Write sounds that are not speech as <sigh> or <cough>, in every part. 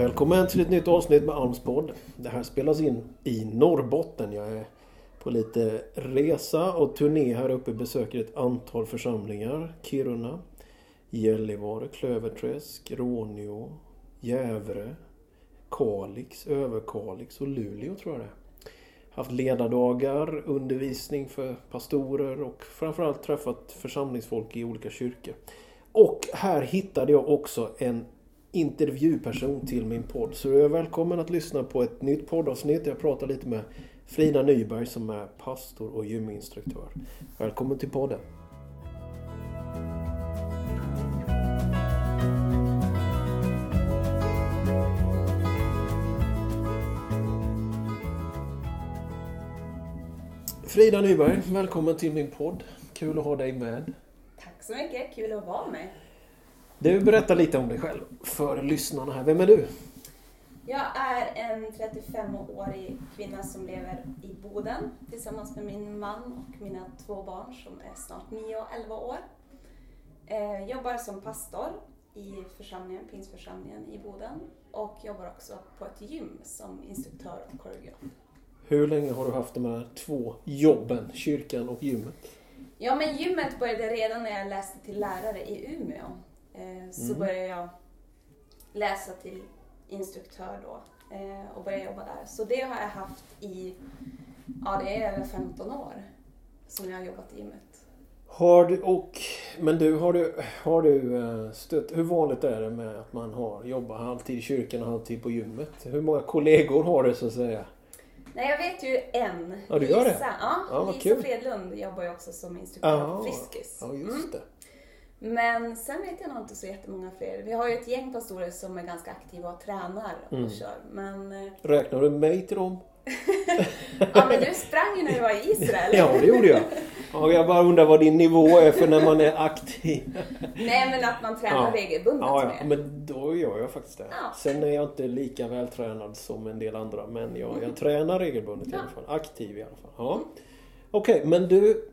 Välkommen till ett nytt avsnitt med Almspodd. Det här spelas in i Norrbotten. Jag är på lite resa och turné här uppe. Besöker ett antal församlingar. Kiruna, Gällivare, Klöverträsk, Råneå, Gävre, Kalix, Överkalix och Luleå tror jag det är. Haft ledardagar, undervisning för pastorer och framförallt träffat församlingsfolk i olika kyrkor. Och här hittade jag också en intervjuperson till min podd. Så du är välkommen att lyssna på ett nytt poddavsnitt. Jag pratar lite med Frida Nyberg som är pastor och gyminstruktör. Välkommen till podden. Frida Nyberg, välkommen till min podd. Kul att ha dig med. Tack så mycket, kul att vara med. Du, berätta lite om dig själv för lyssnarna här. Vem är du? Jag är en 35-årig kvinna som lever i Boden tillsammans med min man och mina två barn som är snart 9 och 11 år. Jag eh, jobbar som pastor i församlingen, Pingsförsamlingen i Boden och jobbar också på ett gym som instruktör och koreograf. Hur länge har du haft de här två jobben, kyrkan och gymmet? Ja, men gymmet började redan när jag läste till lärare i Umeå. Eh, så mm. började jag läsa till instruktör då eh, och började jobba där. Så det har jag haft i, ja det är över 15 år som jag har jobbat i gymmet. Har du, och, men du, har du, har du eh, stött, hur vanligt är det med att man har jobbat halvtid i kyrkan och halvtid på gymmet? Hur många kollegor har du så att säga? Nej, jag vet ju en. Ja, du gör Lisa. det? Ja, Ja, Lisa kul. Fredlund jobbar ju också som instruktör på Friskis. ja just Mm. Men sen vet jag nog inte så jättemånga fler. Vi har ju ett gäng pastorer som är ganska aktiva och tränar och Mm. kör. Men, eh, Räknar du mig till dem? <laughs> ja, men du sprang ju när du var i Israel. <laughs> Ja, det gjorde jag. Ja, jag bara undrar vad din nivå är för när man är aktiv. <laughs> Nej, men att man tränar Ja. regelbundet Ja, ja, men då gör jag faktiskt det. Ja. Sen är jag inte lika vältränad som en del andra, men jag, jag tränar regelbundet i alla fall. Aktiv i alla fall. Ja. Okej, men du...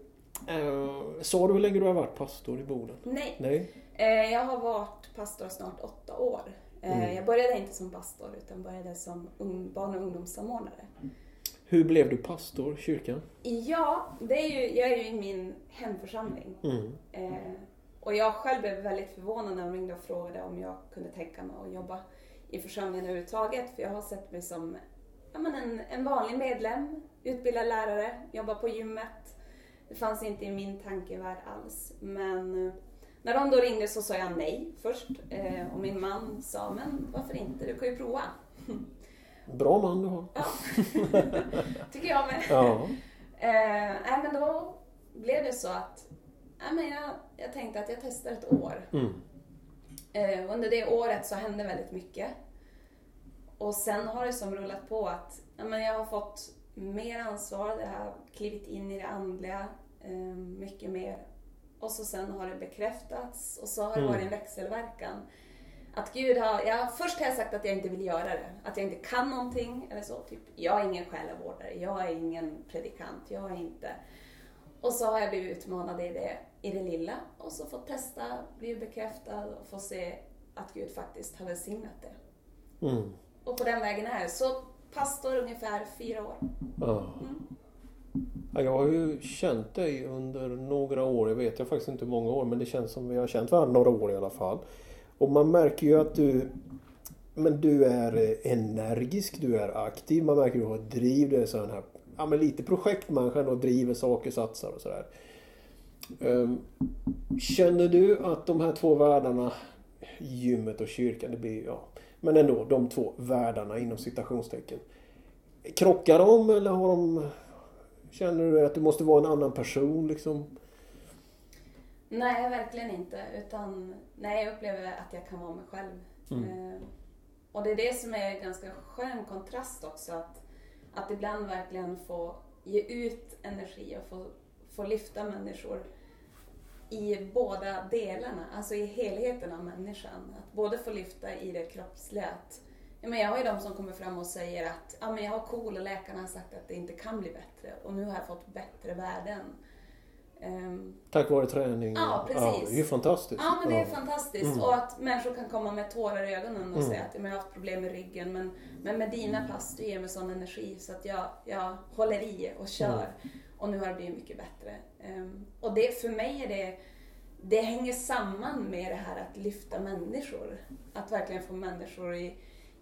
Eh, sa du hur länge du har varit pastor i Boden? Nej, Nej? eh, jag har varit pastor snart åtta år. Eh, Mm. Jag började inte som pastor utan började som ung, barn och ungdomssamordnare. Hur blev du pastor, kyrkan? Ja, det är ju, jag är ju i min hemförsamling. Mm. Eh, och jag själv blev väldigt förvånad när de ringde och frågade om jag kunde tänka mig att jobba i församlingen överhuvudtaget. För jag har sett mig som ja, men en, en vanlig medlem, utbildad lärare, jobbar på gymmet. Det fanns inte i min tankevärld alls. Men eh, när de då ringde så sa jag nej först. Eh, och min man sa, men varför inte? Du kan ju prova. <laughs> Bra man du har. Ja, <laughs> tycker jag med. Ja. <laughs> Nej, men då blev det så att nej, men jag, jag tänkte att jag testar ett år. Mm. Eh, under det året så hände väldigt mycket. Och sen har det som rullat på att ja, men jag har fått mer ansvar, jag har klivit in i det andliga eh, mycket mer. Och så sen har det bekräftats och så har det Mm. varit en växelverkan. Att Gud har, ja, först har jag sagt att jag inte vill göra det. Att jag inte kan någonting eller så. Typ, jag är ingen själavårdare, jag är ingen predikant, jag är inte... Och så har jag blivit utmanad i det, i det lilla och så fått testa, blivit bekräftad och få se att Gud faktiskt har välsignat det. Mm. Och på den vägen är det. Så pastor ungefär fyra år. Ja. Ja, jag har ju känt dig under några år. Jag vet jag faktiskt inte hur många år men det känns som vi har känt varandra några år i alla fall. Och man märker ju att du men du är eh, energisk, du är aktiv, man märker att du har ett driv, du är sån här, ja men lite projektmänniska och driver saker, satsar och sådär. Ehm, Känner du att de här två världarna, gymmet och kyrkan, det blir, ja, men ändå de två världarna inom citationstecken. Krockar de eller har de, känner du att du måste vara en annan person liksom? Nej, verkligen inte. Utan nej, jag upplever att jag kan vara mig själv. Mm. Eh, och det är det som är en ganska skön kontrast också. Att, att ibland verkligen få ge ut energi och få, få lyfta människor i båda delarna, alltså i helheten av människan. Att både få lyfta i det kroppsliga. Att, ja, men jag har ju de som kommer fram och säger att ja, men jag har KOL och läkarna har sagt att det inte kan bli bättre och nu har jag fått bättre värden. Ehm, Tack vare träning? Ja, precis. det är ju fantastiskt. Ja, men det är Ja. fantastiskt. Mm. Och att människor kan komma med tårar i ögonen och Mm. säga att "Ja, jag har haft problem med ryggen men, men med dina pass, du ger mig sån energi så att jag, jag håller i och kör. Mm. Och nu har det blivit mycket bättre. Ehm, och det, för mig är det, det hänger samman med det här att lyfta människor. Att verkligen få människor i,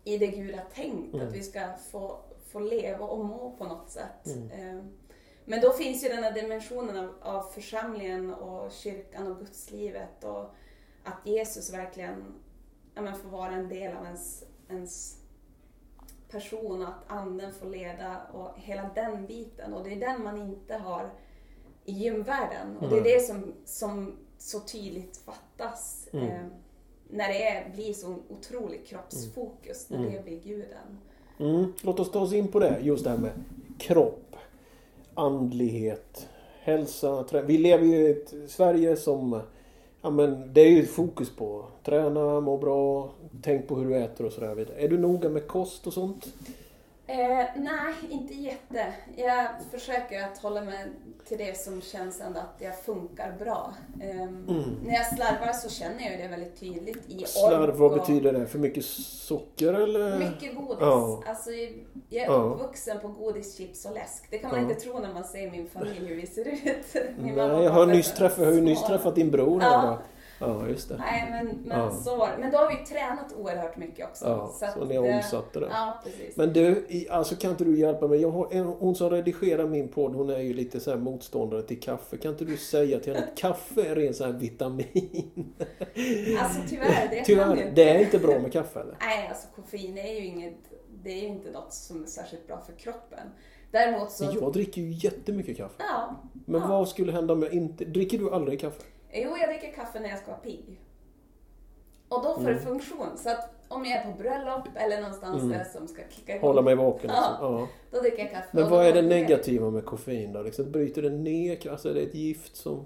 i det Gud har tänkt. Mm. Att vi ska få, få leva och må på något sätt. Mm. Men då finns ju den här dimensionen av, av församlingen och kyrkan och gudslivet och att Jesus verkligen ja, men får vara en del av ens, ens person och att anden får leda och hela den biten. Och det är den man inte har i gymvärlden. Och det är Nej. det som, som så tydligt fattas Mm. eh, när det är, blir så otroligt kroppsfokus, när Mm. det blir guden. Mm. Låt oss ta oss in på det, just det här med kropp, andlighet, hälsa. Trä... Vi lever ju i ett Sverige som... Ja, men det är ju ett fokus på träna, må bra, tänk på hur du äter och sådär. Är du noga med kost och sånt? Eh, nej, inte jätte. Jag försöker att hålla mig till det som känns ändå att jag funkar bra. Ehm, När jag slarvar så känner jag det väldigt tydligt i Slarv, vad betyder det? För mycket socker eller? Mycket godis. Ja. Alltså, jag är Ja. uppvuxen på godis, chips och läsk. Det kan man Ja. inte tro när man ser min familj hur vi ser ut. <laughs> Nej, jag har nyss träffat, jag har nyss träffat din bror här. Ja. Ja, just det. Nej, men, men Ja. så. Men då har vi ju tränat oerhört mycket också. Ja, så, att ni har det- omsatt det där. Ja, precis. Men du, alltså kan inte du hjälpa mig? Jag har en, hon som redigerar min podd, hon är ju lite så motståndare till kaffe. Kan inte du säga till henne att kaffe är en sån här vitamin? <laughs> Alltså tyvärr, det kan <laughs> Tyvärr, inte. det är inte bra med kaffe eller? Nej, alltså koffein är ju inget, det är ju inte något som är särskilt bra för kroppen. Däremot så... Jag dricker ju jättemycket kaffe. Ja. Men ja. vad skulle hända om jag inte... Dricker du aldrig kaffe? Jo, jag dricker kaffe när jag ska vara pigg. Och då får det Mm. funktion. Så att om jag är på bröllop eller någonstans Mm. där som ska kicka igång, Hålla mig vaken Ja. liksom. Ja. då dricker jag kaffe. Men vad är det negativa med koffein då? Liksom, bryter det ner? Alltså är det ett gift som...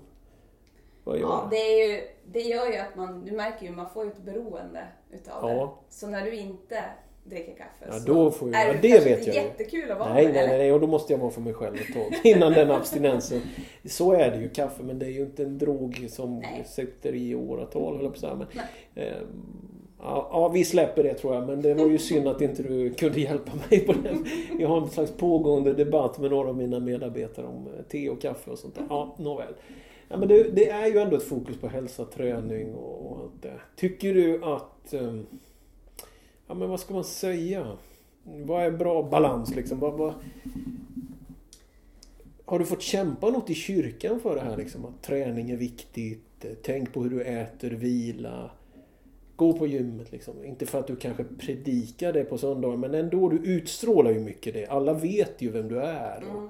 Vad gör Ja, det? det, är ju, det gör ju att man, du märker ju, man får ju ett beroende utav Ja. det. Så när du inte dricker kaffe Ja, då får jag- är det, det vet jag jättekul att vara Nej, med, nej, eller? nej, och då måste jag vara för mig själv ett tag <laughs> innan den abstinensen. Så är det ju kaffe, men det är ju inte en drog som Nej. sitter i åratal, höll jag på att säga. Men, Nej. ehm, ja, ja, vi släpper det tror jag, men det var ju synd att inte du kunde hjälpa mig på den. Jag har en slags pågående debatt med några av mina medarbetare om eh, te och kaffe och sånt där. Ja, nåväl. Ja, men det, det är ju ändå ett fokus på hälsa, träning och, allt det. Tycker du att... ehm, Ja, men vad ska man säga? Vad är bra balans liksom? Vad, vad... Har du fått kämpa något i kyrkan för det här liksom? Att träning är viktigt, eh, tänk på hur du äter, vila. Gå på gymmet liksom. Inte för att du kanske predikar det på söndagar men ändå, du utstrålar ju mycket det. Alla vet ju vem du är. Mm.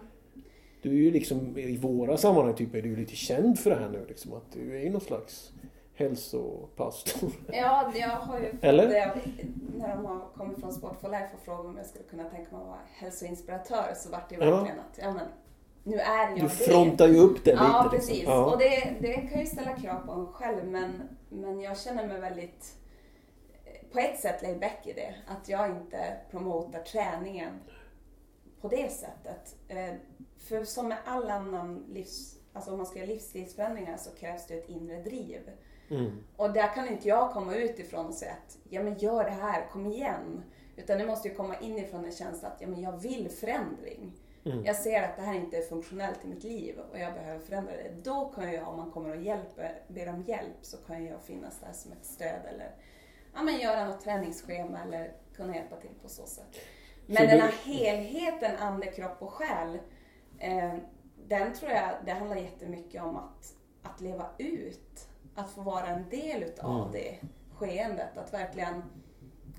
Du är ju liksom, i våra sammanhang typ, är du lite känd för det här nu liksom. Att du är ju någon slags hälsopastor. Ja, jag har ju Eller? det när de har kommit från Sport for Life och frågat om jag skulle kunna tänka mig att vara hälsoinspiratör så vart det ju Ja. verkligen att, ja men, nu är jag Du frontar ju upp det Ja, lite. precis. Liksom. Ja. Och det, det kan ju ställa krav på en själv men, men jag känner mig väldigt på ett sätt laid back i det. Att jag inte promotar träningen på det sättet. Eh, För som med all annan livs, alltså om man ska göra livsstilsförändringar så krävs det ett inre driv. Mm. Och där kan inte jag komma utifrån och säga att ja men gör det här, kom igen. Utan det måste ju komma inifrån en känsla att ja men jag vill förändring. Mm. Jag ser att det här inte är funktionellt i mitt liv och jag behöver förändra det. Då kan jag, om man kommer och hjälper, ber om hjälp, så kan jag finnas där som ett stöd eller ja, men göra något träningsschema eller kunna hjälpa till på så sätt. Men Så den här helheten, ande, kropp och själ, eh, den tror jag, det handlar jättemycket om att, att leva ut. Att få vara en del utav Mm. det skeendet. Att verkligen,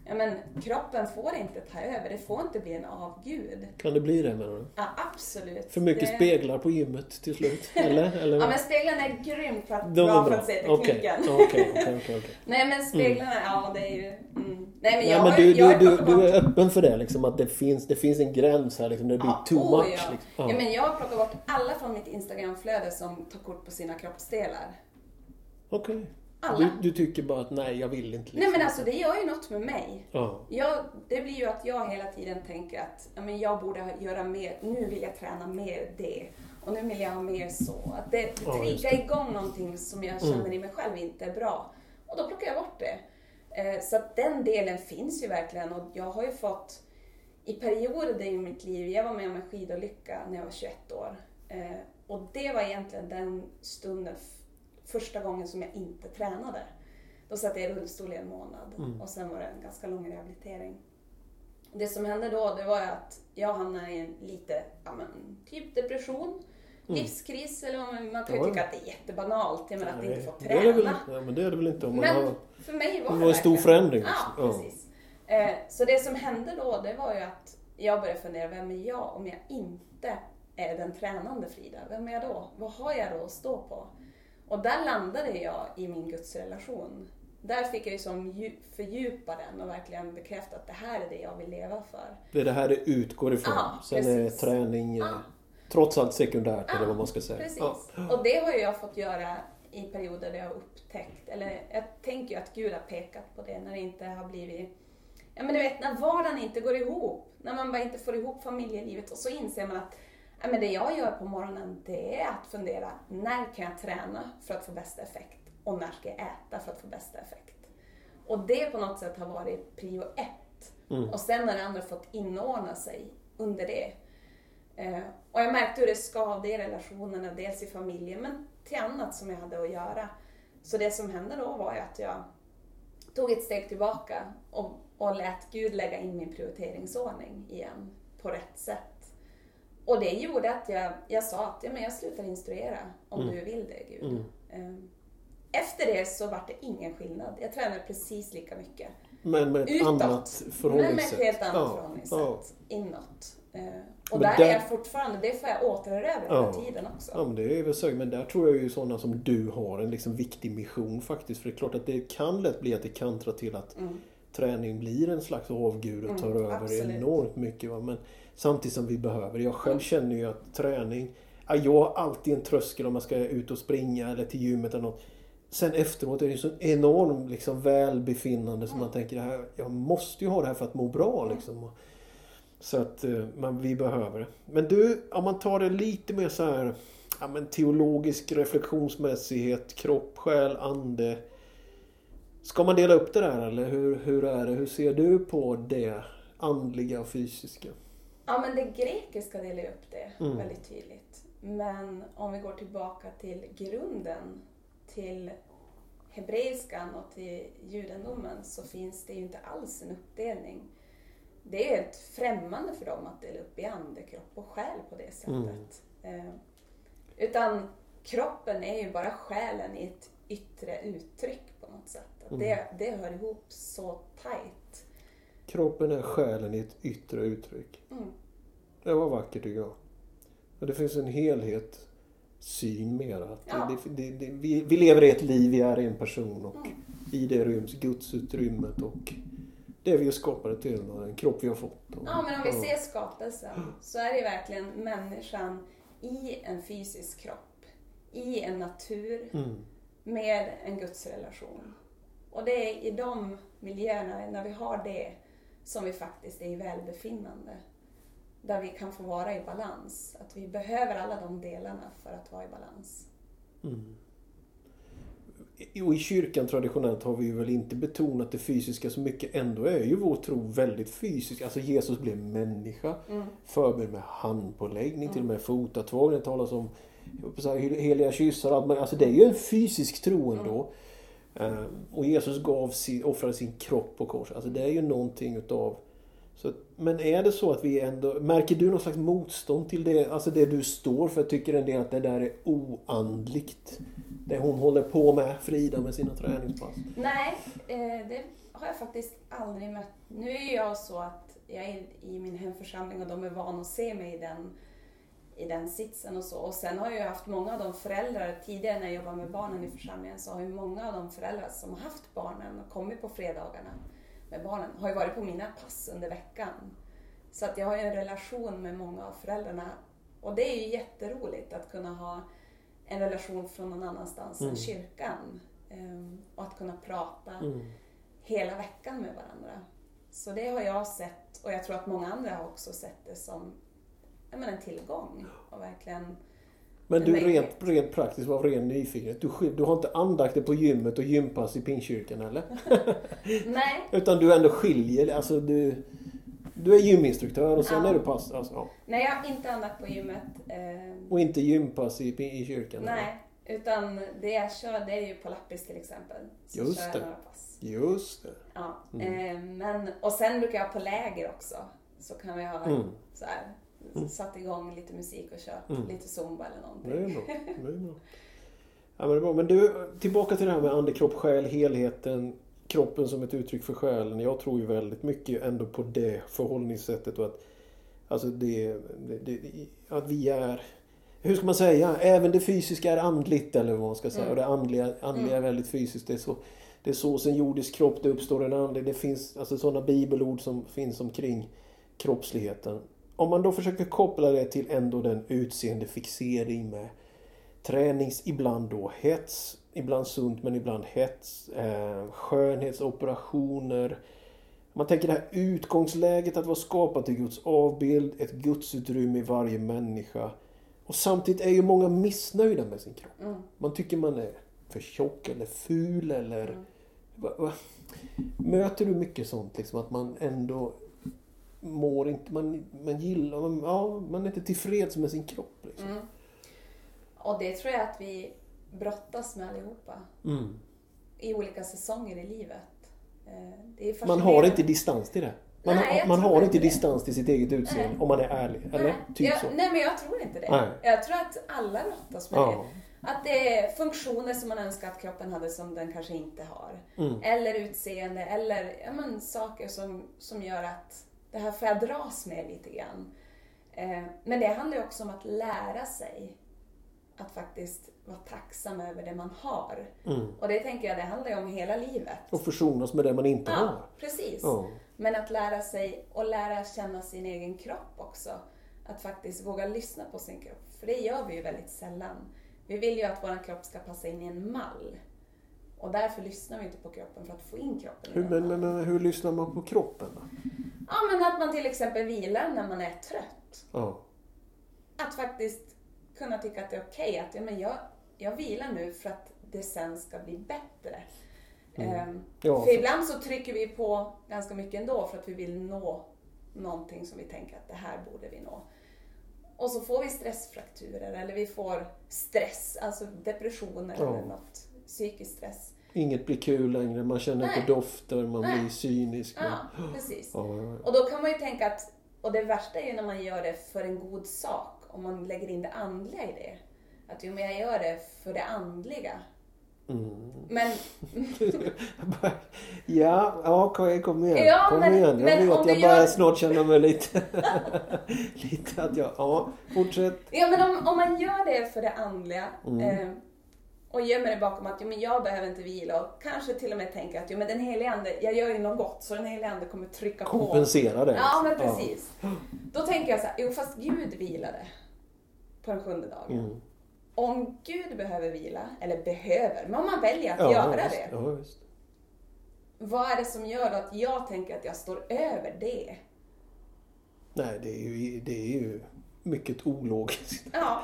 ja men kroppen får inte ta över, det får inte bli en avgud. Kan det bli det menar du? Ja, absolut. För mycket det... speglar på gymmet till slut? <laughs> Eller? Eller? Ja men speglarna är grymt för att, De bra är för bra. att se tekniken. okej, okej, okej. <laughs> Nej men speglarna, ja det är ju... Mm. Nej men Nej, jag men har du, jag du, har du, du är öppen för det liksom att det finns, det finns en gräns här liksom. Det blir Ja, too much. ja. Liksom. Ja. men jag har plockat bort alla från mitt Instagramflöde som tar kort på sina kroppsdelar. Okej. Alla. Du, du tycker bara att nej, jag vill inte. Liksom. Nej men alltså det gör ju något med mig. Ja. Jag, det blir ju att jag hela tiden tänker att men jag borde göra mer, nu vill jag träna mer det. Och nu vill jag ha mer så. Att det Ja, triggar det. igång någonting som jag Mm. känner i mig själv inte är bra. Och då plockar jag bort det. Eh, Så att den delen finns ju verkligen och jag har ju fått i perioder i mitt liv, jag var med om en skidolycka när jag var 21 år. Eh, Och det var egentligen den stunden, första gången som jag inte tränade. Då satt jag i rullstol i en månad Mm. och sen var det en ganska lång rehabilitering. Det som hände då, det var att jag hamnade i en lite, ja men, typ depression, livskris eller man, man kan ju Mm. Ja. tycka att det är jättebanalt, jag menar att inte få det är det väl, träna. ja, men det är det väl inte om man Men har... för mig var Det var en stor förändring. Ja, liksom. Ja. precis. Eh, så det som hände då, det var ju att jag började fundera, vem är jag om jag inte är den tränande Frida? Vem är jag då? Vad har jag då att stå på? Och där landade jag i min gudsrelation. Där fick jag ju som dju- fördjupa den och verkligen bekräfta att det här är det jag vill leva för. Det är det här det utgår ifrån. Ja, Sen är träning eh, Ja. trots allt sekundärt Ja, eller vad man ska säga. Precis. Ja. Och det har jag fått göra i perioder där jag har upptäckt, eller jag tänker ju att Gud har pekat på det när det inte har blivit Ja men du vet när vardagen inte går ihop, när man bara inte får ihop familjelivet och så inser man att men det jag gör på morgonen det är att fundera, när kan jag träna för att få bästa effekt? Och när ska jag äta för att få bästa effekt? Och det på något sätt har varit prio ett. Mm. Och sen har det andra fått inordna sig under det. Eh, och jag märkte hur det skavde i relationerna, dels i familjen men till annat som jag hade att göra. Så det som hände då var ju att jag tog ett steg tillbaka och, och lät Gud lägga in min prioriteringsordning igen på rätt sätt. Och det gjorde att jag, jag sa att ja, men jag slutar instruera om Mm. du vill det Gud. Mm. Eh, Efter det så var det ingen skillnad. Jag tränade precis lika mycket. Men med ett Utåt. annat Men med förhållningssätt. ett helt annat Ja, förhållningssätt ja. inåt. Eh, och Men där där- är jag fortfarande, det får jag återerövra Ja. hela tiden också. Ja, men det är väl så. Men där tror jag ju sådana som du har en liksom viktig mission faktiskt. För det är klart att det kan lätt bli att det kantrar till att Mm. träning blir en slags avgud och Mm, tar över absolut. enormt mycket. Va? Men samtidigt som vi behöver. Jag själv Mm. känner ju att träning, ja, jag har alltid en tröskel om man ska ut och springa eller till gymmet eller något. Sen efteråt är det så enorm liksom, välbefinnande som man tänker här, jag måste ju ha det här för att må bra. Liksom. Och- Så att eh, man, vi behöver det. Men du, om man tar det lite mer så här ja, men teologisk reflektionsmässighet, kropp, själ, ande. Ska man dela upp det där eller hur, hur är det? Hur ser du på det andliga och fysiska? Ja, men det grekiska delar upp det Mm. väldigt tydligt. Men om vi går tillbaka till grunden, till hebreiskan och till judendomen så finns det ju inte alls en uppdelning. Det är helt främmande för dem att dela upp i ande, kropp och själ på det sättet. Eh, utan kroppen är ju bara själen i ett yttre uttryck på något sätt. Att det, det hör ihop så tajt. Kroppen är själen i ett yttre uttryck. Mm. Det var vackert tycker jag. Och det finns en helhet syn mera. Ja. det, det, det, vi, vi lever ett liv, vi är en person och Mm. i det ryms gudsutrymmet och det vi är skapade till och en kropp vi har fått. Och, Ja, men om vi ser skapelsen så är det verkligen människan i en fysisk kropp, i en natur, Mm. med en gudsrelation. Och det är i de miljöerna, när vi har det, som vi faktiskt är i välbefinnande. Där vi kan få vara i balans. Att vi behöver alla de delarna för att vara i balans. Mm. Och i kyrkan traditionellt har vi väl inte betonat det fysiska så mycket. Ändå är ju vår tro väldigt fysisk. Alltså Jesus blev människa. Mm. Förberedd med handpåläggning, till och med fotatvång. Det talas om heliga kyssar. Alltså det är ju en fysisk tro ändå. Eh, Eh, och Jesus gav sin, offrade sin kropp på korset. Alltså det är ju någonting utav... Så, men är det så att vi ändå... Märker du någon slags motstånd till det? Alltså det du står för? Tycker en del att det där är oandligt? Det hon håller på med, Frida, med sina träningspass. Nej, eh, det har jag faktiskt aldrig mött. Nu är jag så att jag är i min hemförsamling och de är vana att se mig i den, i den sitsen och så. Och sen har jag haft många av de föräldrar, tidigare när jag jobbade med barnen i församlingen, så har ju många av de föräldrar som har haft barnen och kommit på fredagarna med barnen, har ju varit på mina pass under veckan. Så att jag har ju en relation med många av föräldrarna. Och det är ju jätteroligt att kunna ha en relation från någon annanstans Mm. än kyrkan. Ehm, och att kunna prata Mm. hela veckan med varandra. Så det har jag sett och jag tror att många andra har också sett det som men en tillgång. Och verkligen Men du rent, rent praktiskt, av ren nyfikenhet. Du, du har inte andakter på gymmet och gympass i Pingstkyrkan eller? <laughs> Nej, <laughs> Utan du ändå skiljer, alltså du... Du är gyminstruktör och sen Ja. är du pass, alltså, ja. nej jag har inte annat på gymmet. Eh, Och inte gympass i, i kyrkan? eller? nej, utan det jag kör det är ju på lappis till exempel. Så Just kör jag det. några pass. Just det. Ja. Mm. Eh, men, och sen brukar jag på läger också. Så kan vi ha Mm. så här, satt igång lite musik och kört Mm. lite zumba eller någonting. Det är bra. Det är bra. Ja, men det är bra. Men du, tillbaka till det här med ande, kropp, själ, helheten. Kroppen som ett uttryck för själen. Jag tror ju väldigt mycket ändå på det förhållningssättet. Och att, alltså det, det, det, att vi är... Hur ska man säga? Även det fysiska är andligt eller vad man ska säga. Mm. Och det andliga, andliga är väldigt fysiskt. Det är så, det är så hos en jordisk kropp det uppstår en andlig. Det finns alltså sådana bibelord som finns omkring kroppsligheten. Om man då försöker koppla det till ändå den utseendefixering med tränings, ibland då hets, ibland sunt men ibland hets, eh, skönhetsoperationer. Man tänker det här utgångsläget att vara skapad till Guds avbild, ett gudsutrymme i varje människa. Och samtidigt är ju många missnöjda med sin kropp. Mm. Man tycker man är för tjock eller ful eller... Mm. Möter du mycket sånt liksom att man ändå mår inte, man, man gillar, man, ja, man är inte tillfreds med sin kropp liksom. Mm. Och det tror jag att vi brottas med allihopa. Mm. I olika säsonger i livet. Eh, Man har inte distans till det. Man, Nej, man har inte inte det. distans till sitt eget utseende Nej. om man är ärlig. Eller? nej, Typ jag, så. nej, men jag tror inte det. Nej. Jag tror att alla brottas med Ja. det. Att det är funktioner som man önskar att kroppen hade som den kanske inte har. Mm. Eller utseende, eller ja, men, saker som, som gör att det här får jag dras med lite grann. Eh, men det handlar ju också om att lära sig att faktiskt vara tacksam över det man har. Mm. Och det tänker jag, det handlar ju om hela livet. Och försonas med det man inte Ja, har. precis. Ja. Men att lära sig och lära känna sin egen kropp också. Att faktiskt våga lyssna på sin kropp. För det gör vi ju väldigt sällan. Vi vill ju att vår kropp ska passa in i en mall. Och därför lyssnar vi inte på kroppen för att få in kroppen Hur, men, men, men hur lyssnar man på kroppen då? Ja, men att man till exempel vilar när man är trött. Ja. Att faktiskt kunna tycka att det är okej att ja, men jag, jag vilar nu för att det sen ska bli bättre. Ehm, Ja, för för- ibland så trycker vi på ganska mycket ändå för att vi vill nå någonting som vi tänker att det här borde vi nå. Och så får vi stressfrakturer eller vi får stress, alltså depressioner Ja. eller något, psykisk stress. Inget blir kul längre, man känner Nej. inte dofter, man Nej. blir cynisk. Ja, Man, precis. ja, ja, ja. Och då kan man ju tänka att, och det värsta är ju när man gör det för en god sak, om man lägger in det andliga i det. Att jo, men jag gör det för det andliga. Mm. Men, <laughs> Ja, ja kom, kom igen. Ja, kom men- igen. Jag men vet, jag börjar gör- snart känna mig lite... <laughs> lite att jag... Ja, fortsätt. ja, men om, om man gör det för det andliga Mm. eh, och gömmer det bakom att jo, men jag behöver inte vila och kanske till och med tänker att jo, men den helige ande, jag gör ju något gott så den helige ande kommer trycka på. Kompensera det. Ja, men liksom. precis. Då tänker jag så här, jo fast Gud vilade på den sjunde dagen. Mm. Om Gud behöver vila, eller behöver, men om man väljer att Ja, göra visst. det. Ja, visst. Vad är det som gör då att jag tänker att jag står över det? Nej, det är ju, det är ju mycket ologiskt. Ja.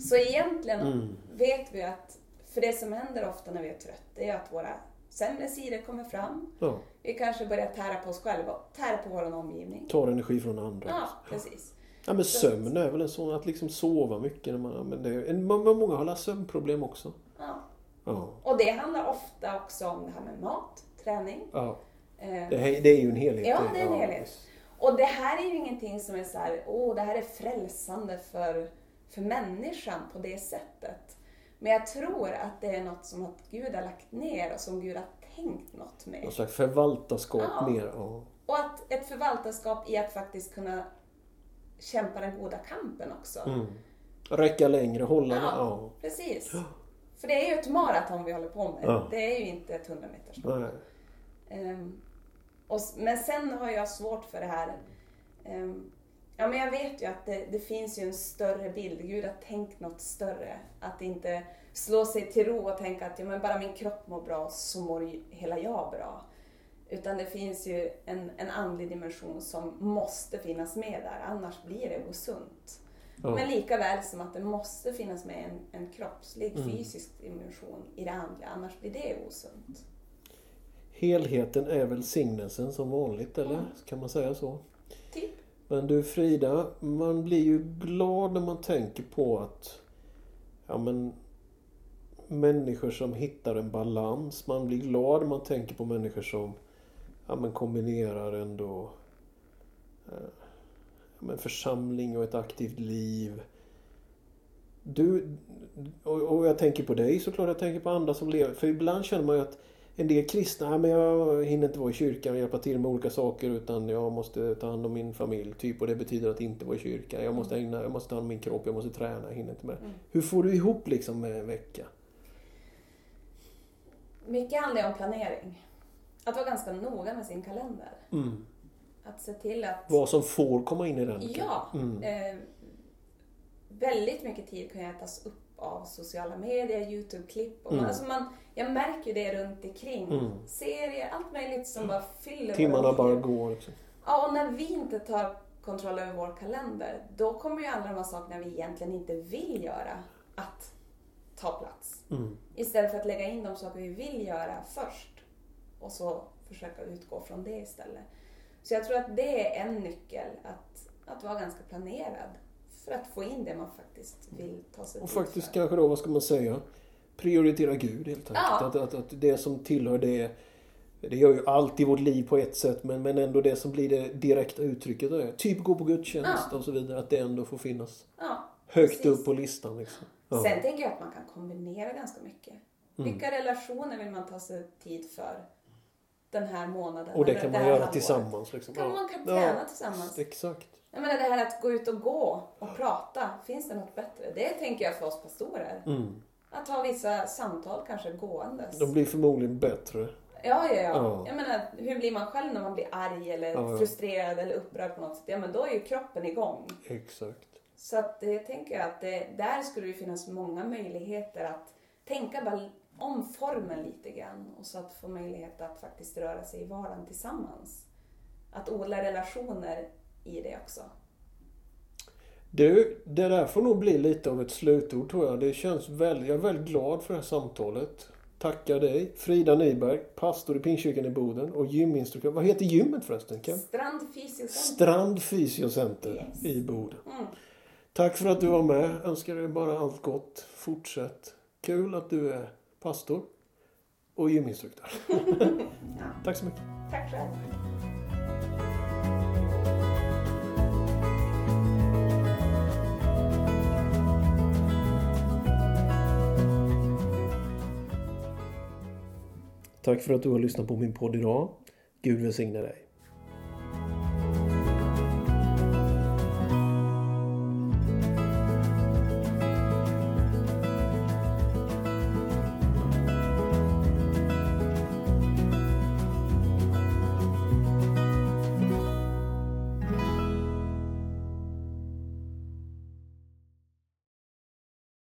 Så egentligen Mm. Vet vi att, för det som händer ofta när vi är trött, det är att våra sämre sidor kommer fram. Ja, Vi kanske börjar tära på oss själva, tära på vår omgivning. tar energi från andra. Ja, precis. Ja, men sömn är väl en sån, att liksom sova mycket. När man, men det är, många har sömnproblem också. Ja. Ja, Och det handlar ofta också om det här med mat, träning. ja. Eh, Det, är- det är ju en helhet. Ja, det är en helhet. Och det här är ju ingenting som är så här, åh, det här är frälsande för, för människan på det sättet. Men jag tror att det är något som att Gud har lagt ner och som Gud har tänkt något med. Någon slags förvaltarskap Ja. mer. Ja. Och att ett förvaltarskap i att faktiskt kunna kämpa den goda kampen också. Mm. Räcka längre, hålla Ja. ja. Precis. För det är ju ett maraton vi håller på med. Ja. Det är ju inte ett 100 meters Nej. Ehm, och, men sen har jag svårt för det här. ehm, ja, men jag vet ju att det, det finns ju en större bild. Gud har tänkt något större. Att inte slå sig till ro och tänka att ja, men bara min kropp mår bra så mår hela jag bra. Utan det finns ju en, en andlig dimension som måste finnas med där, annars blir det osunt. Ja. Men lika väl som att det måste finnas med en, en kroppslig, Mm. fysisk dimension i det andliga, annars blir det osunt. Helheten är välsignelsen som vanligt, eller? Mm. Kan man säga så? Typ. Men du Frida, man blir ju glad när man tänker på att ja, men, människor som hittar en balans. Man blir glad när man tänker på människor som ja, men kombinerar ändå eh, ja, men församling och ett aktivt liv. Du, och, och jag tänker på dig såklart, jag tänker på andra som lever. För ibland känner man ju att en del kristna, "Nej, men jag hinner inte vara i kyrkan och hjälpa till med olika saker utan jag måste ta hand om min familj. Typ, och det betyder att inte vara i kyrkan. Jag måste, ägna, jag måste ta hand om min kropp, jag måste träna, jag hinner inte med. Mm. Hur får du ihop liksom med en vecka? Mycket handlar om planering. Att vara ganska noga med sin kalender. Mm. Att se till att... Vad som får komma in i den? Ja. Mm. Eh, väldigt mycket tid kan jag tas upp av sociala medier, Youtube-klipp. Och man, Mm. alltså man, jag märker ju det runt omkring. Mm. Serier, allt möjligt som bara fyller Timmarna bara går. Liksom. Ja, och när vi inte tar kontroll över vår kalender, då kommer ju alla de här sakerna vi egentligen inte vill göra att ta plats. Mm. Istället för att lägga in de saker vi vill göra först och så försöka utgå från det istället. Så jag tror att det är en nyckel, att, att vara ganska planerad för att få in det man faktiskt vill ta sig Och faktiskt för. kanske då, vad ska man säga? Prioritera Gud helt enkelt. Ja. Att, att, att det som tillhör det det gör ju allt i vårt liv på ett sätt men, men ändå det som blir det direkta uttrycket är typ gå på gudstjänst Ja. och så vidare. Att det ändå får finnas Ja, högt precis. upp på listan. Liksom. Ja. Sen tänker jag att man kan kombinera ganska mycket. Mm. Vilka relationer vill man ta sig tid för den här månaden? Och det kan man göra halvåret? tillsammans. Liksom. Kan man kan träna tillsammans. Exakt. Jag menar det här att gå ut och gå och prata, finns det något bättre? Det tänker jag för oss pastorer. Mm. Att ha vissa samtal kanske gåendes. De blir förmodligen bättre. Ja, ja, ja, Ja. Jag menar, hur blir man själv när man blir arg eller Ja, frustrerad eller upprörd på något sätt? Ja, men då är ju kroppen igång. Exakt. Så att det tänker jag att det, där skulle det finnas många möjligheter att tänka bara om formen lite grann och så att få möjlighet att faktiskt röra sig i vardagen tillsammans. Att odla relationer i det också. Du, det där får nog bli lite av ett slutord tror jag. Det känns väldigt, jag är väldigt glad för det här samtalet. Tackar dig, Frida Nyberg, pastor i Pingstkyrkan i Boden och gyminstruktör. Vad heter gymmet förresten? Ken? Strand Fysiocenter. Strand Fysiocenter Yes. i Boden. Mm. Tack för att du var med. Önskar dig bara allt gott. Fortsätt. Kul att du är pastor och gyminstruktör. <laughs> Tack så mycket. Tack själv. Tack för att du har lyssnat på min podd idag. Gud välsigne dig.